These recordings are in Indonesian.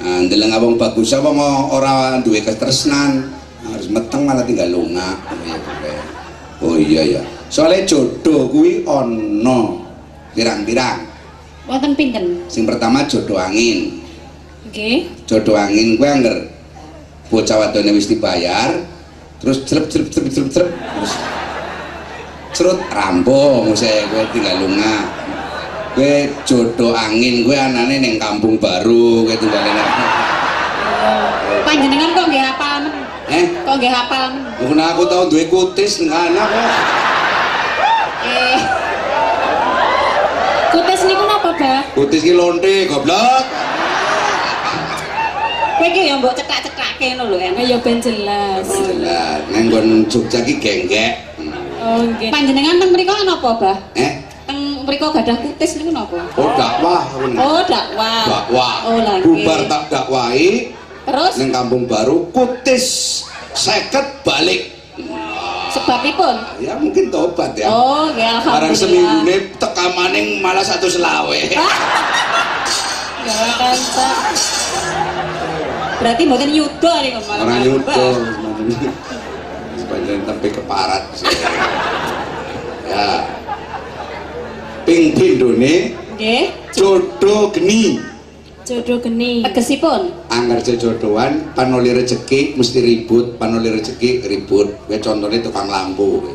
Nah, ndeleng wong bagus wong ora duwe ketresnan. Harus meteng malah tinggal lunga. Oh iya ya soalnya jodoh kuwi ono. Pirang-pirang. Wonten pinten? sing pertama jodoh angin. Nggih. jodoh angin kuwi angger bocah wadone wis dibayar terus jelep jelep jelep jelep jelep terus cerut rampung saya gue tinggal lunga gue jodoh angin gue anane neng kampung baru gue tinggal Panjenengan kok nggih hafal men? eh Kok nggih hafal men? Aku tahu duwe kutis nggak anak kok. Eh. Kutis niku napa, Bah? Kutis ki lonte goblok. Kowe iki ya mbok cekak-cekake ngono lho, en. Ya ben jelas. Jelas, nang nggon Jogja ki genggek. Oh, nggih. Panjenengan teng mriku napa, Bah? Eh, Mriku gadah kutis niku napa? oh dakwah. Oh, dakwah. Dakwah. Oh, lagi. Bubar tak dakwahi Terus nang kampung baru kutis seket balik. sebabipun? Ya mungkin tobat ya. Oh, nggih Barang seminggu alhamdulillah. ini teka maning malah satu selawe. Ya kan, Pak. Berarti mboten yuda niku malah. Orang Pak. nyudo. Sepanjang tempe keparat. ya. Ping pindone Nggih. jodoh geni Jodoh geni. Tegesipun? anggar jodohan panoli rezeki mesti ribut panoli rezeki ribut gue contohnya tukang lampu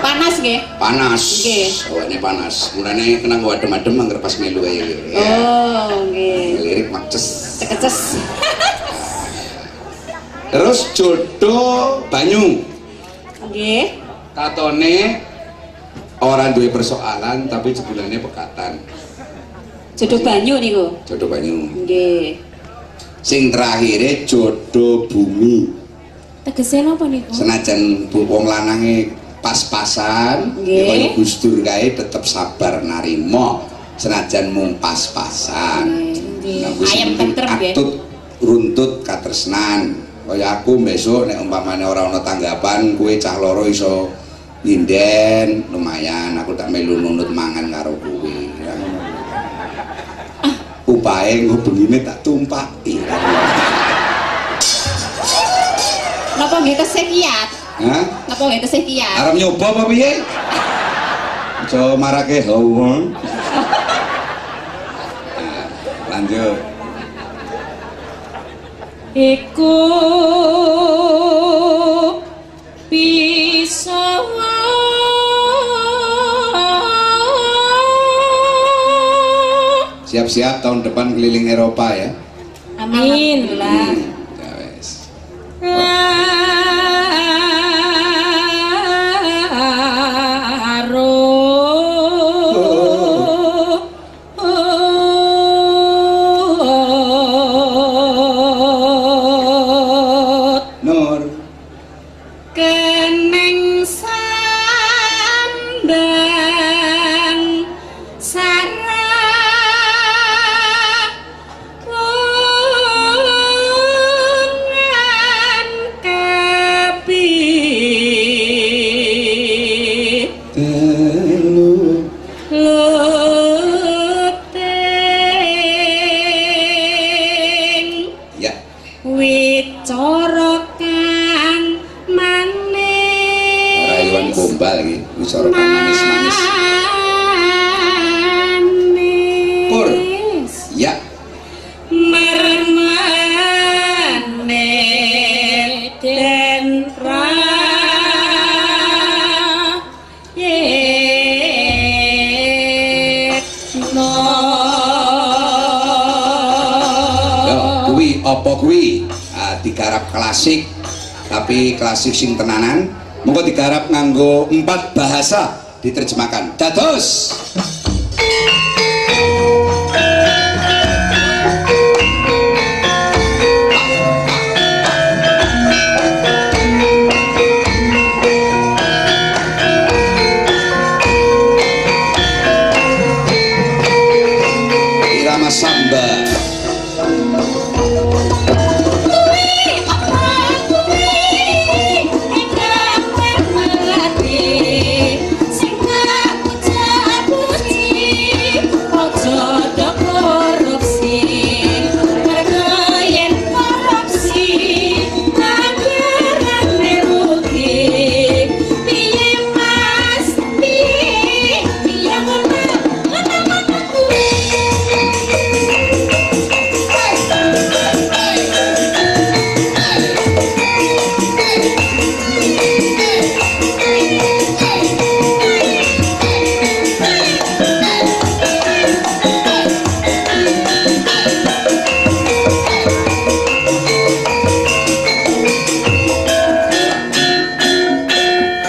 Panas nggih? panas Nggih. oh ini panas mulanya kena gue adem-adem anggar pas melu ya Oh, nggih. lirik makces Cekeces. terus jodoh banyu Nggih. katone orang duwe persoalan tapi sebulannya pekatan Jodoh banyu niku. jodoh banyu Nggih. sing terakhirnya jodoh bumi Tegese napa niku? senajan wong lanange pas-pasan Nggih. ya kaya Gus Dur kae tetep sabar narimo senajan mung pas-pasan Nggih. Ayam tentrem nggih. atut runtut katresnan kaya aku besok nek umpamane ora ana tanggapan kue cah loro iso nyinden lumayan aku tak melu nunut mangan karo kowe upahe engko bengine tak tumpaki Napa nggih tesih kiat? Hah? Napa nggih tesih kiat? Arep nyoba apa piye? Aja marake hawa. Nah, Lanjut. Iku Siap-siap tahun depan keliling Eropa ya. Amin. Alhamdulillah. Hmm, all apa kuwi? Ah, digarap klasik tapi klasik sing tenanan. Monggo digarap nganggo empat bahasa diterjemahkan. Dados.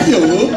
ìyàwó.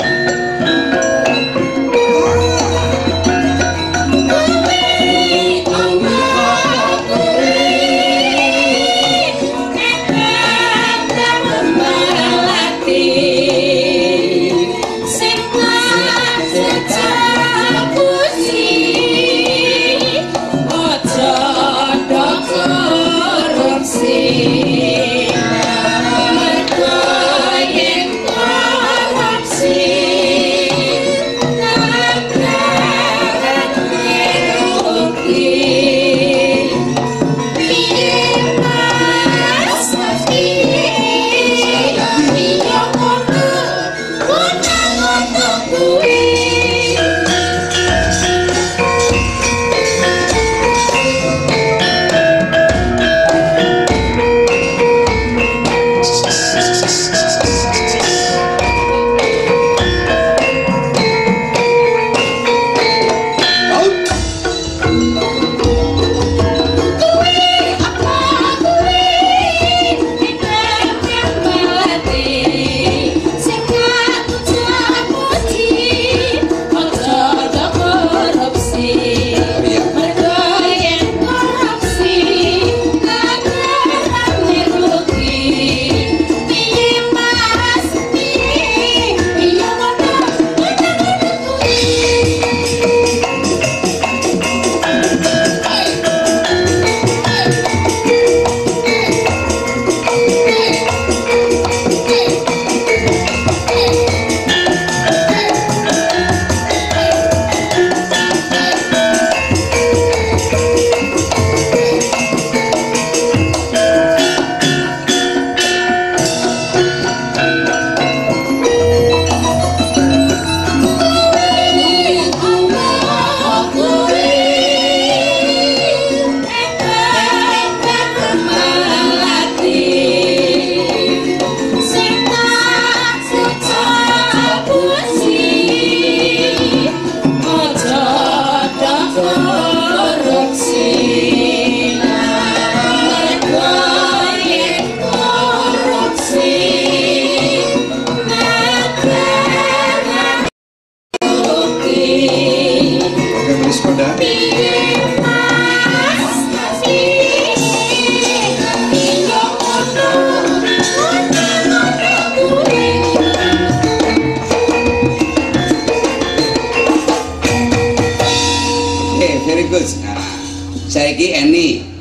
Nah saiki Eni